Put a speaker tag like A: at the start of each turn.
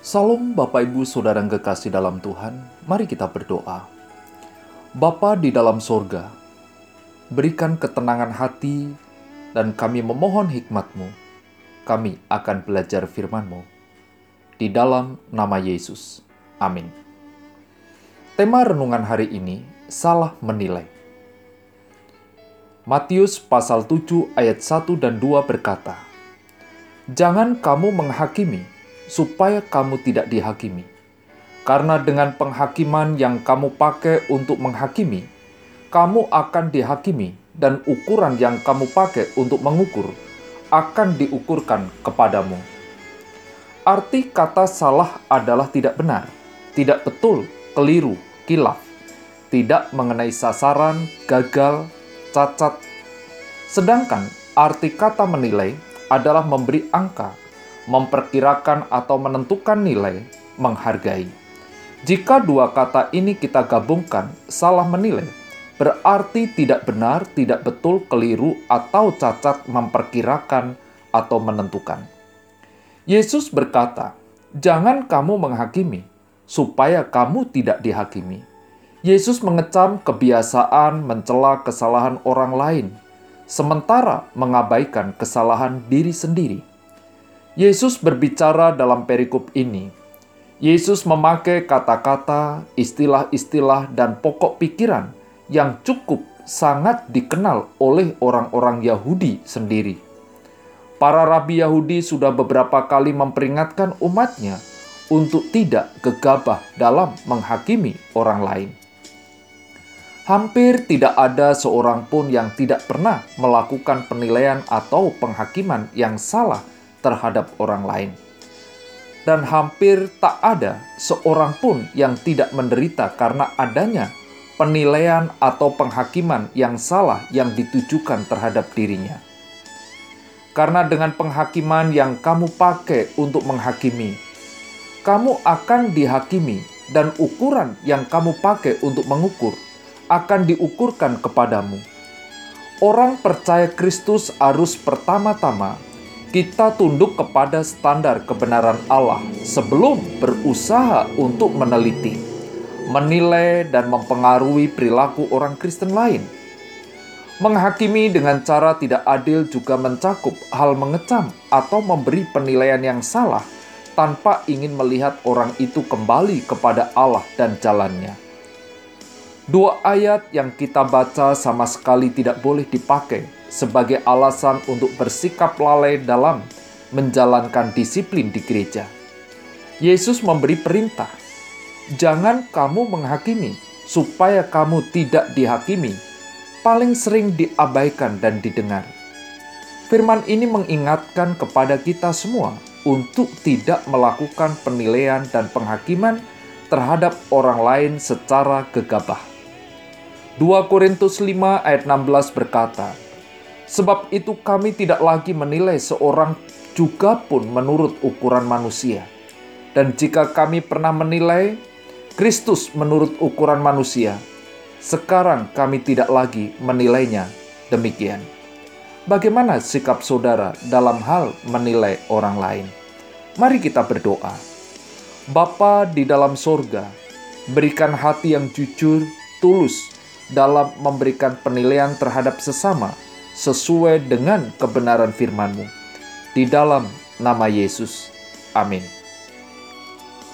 A: Salam Bapak Ibu Saudara yang kekasih dalam Tuhan, mari kita berdoa. Bapa di dalam sorga, berikan ketenangan hati dan kami memohon hikmat-Mu. Kami akan belajar firman-Mu. Di dalam nama Yesus. Amin. Tema renungan hari ini, salah menilai. Matius pasal 7 ayat 1 dan 2 berkata, Jangan kamu menghakimi supaya kamu tidak dihakimi. Karena dengan penghakiman yang kamu pakai untuk menghakimi, kamu akan dihakimi dan ukuran yang kamu pakai untuk mengukur akan diukurkan kepadamu. Arti kata salah adalah tidak benar, tidak betul, keliru, kilaf, tidak mengenai sasaran, gagal, cacat. Sedangkan arti kata menilai adalah memberi angka memperkirakan atau menentukan nilai, menghargai. Jika dua kata ini kita gabungkan, salah menilai, berarti tidak benar, tidak betul, keliru, atau cacat memperkirakan atau menentukan. Yesus berkata, "Jangan kamu menghakimi, supaya kamu tidak dihakimi." Yesus mengecam kebiasaan mencela kesalahan orang lain, sementara mengabaikan kesalahan diri sendiri. Yesus berbicara dalam perikop ini. Yesus memakai kata-kata, istilah-istilah, dan pokok pikiran yang cukup sangat dikenal oleh orang-orang Yahudi sendiri. Para rabi Yahudi sudah beberapa kali memperingatkan umatnya untuk tidak gegabah dalam menghakimi orang lain. Hampir tidak ada seorang pun yang tidak pernah melakukan penilaian atau penghakiman yang salah terhadap orang lain. Dan hampir tak ada seorang pun yang tidak menderita karena adanya penilaian atau penghakiman yang salah yang ditujukan terhadap dirinya. Karena dengan penghakiman yang kamu pakai untuk menghakimi, kamu akan dihakimi dan ukuran yang kamu pakai untuk mengukur akan diukurkan kepadamu. Orang percaya Kristus harus pertama-tama kita tunduk kepada standar kebenaran Allah sebelum berusaha untuk meneliti, menilai, dan mempengaruhi perilaku orang Kristen lain. Menghakimi dengan cara tidak adil juga mencakup hal mengecam atau memberi penilaian yang salah tanpa ingin melihat orang itu kembali kepada Allah dan jalannya. Dua ayat yang kita baca sama sekali tidak boleh dipakai sebagai alasan untuk bersikap lalai dalam menjalankan disiplin di gereja. Yesus memberi perintah, "Jangan kamu menghakimi, supaya kamu tidak dihakimi." Paling sering diabaikan dan didengar. Firman ini mengingatkan kepada kita semua untuk tidak melakukan penilaian dan penghakiman terhadap orang lain secara gegabah. 2 Korintus 5 ayat 16 berkata, Sebab itu kami tidak lagi menilai seorang juga pun menurut ukuran manusia. Dan jika kami pernah menilai Kristus menurut ukuran manusia, sekarang kami tidak lagi menilainya demikian. Bagaimana sikap saudara dalam hal menilai orang lain? Mari kita berdoa. Bapa di dalam sorga, berikan hati yang jujur, tulus dalam memberikan penilaian terhadap sesama, sesuai dengan kebenaran firman-Mu. Di dalam nama Yesus. Amin.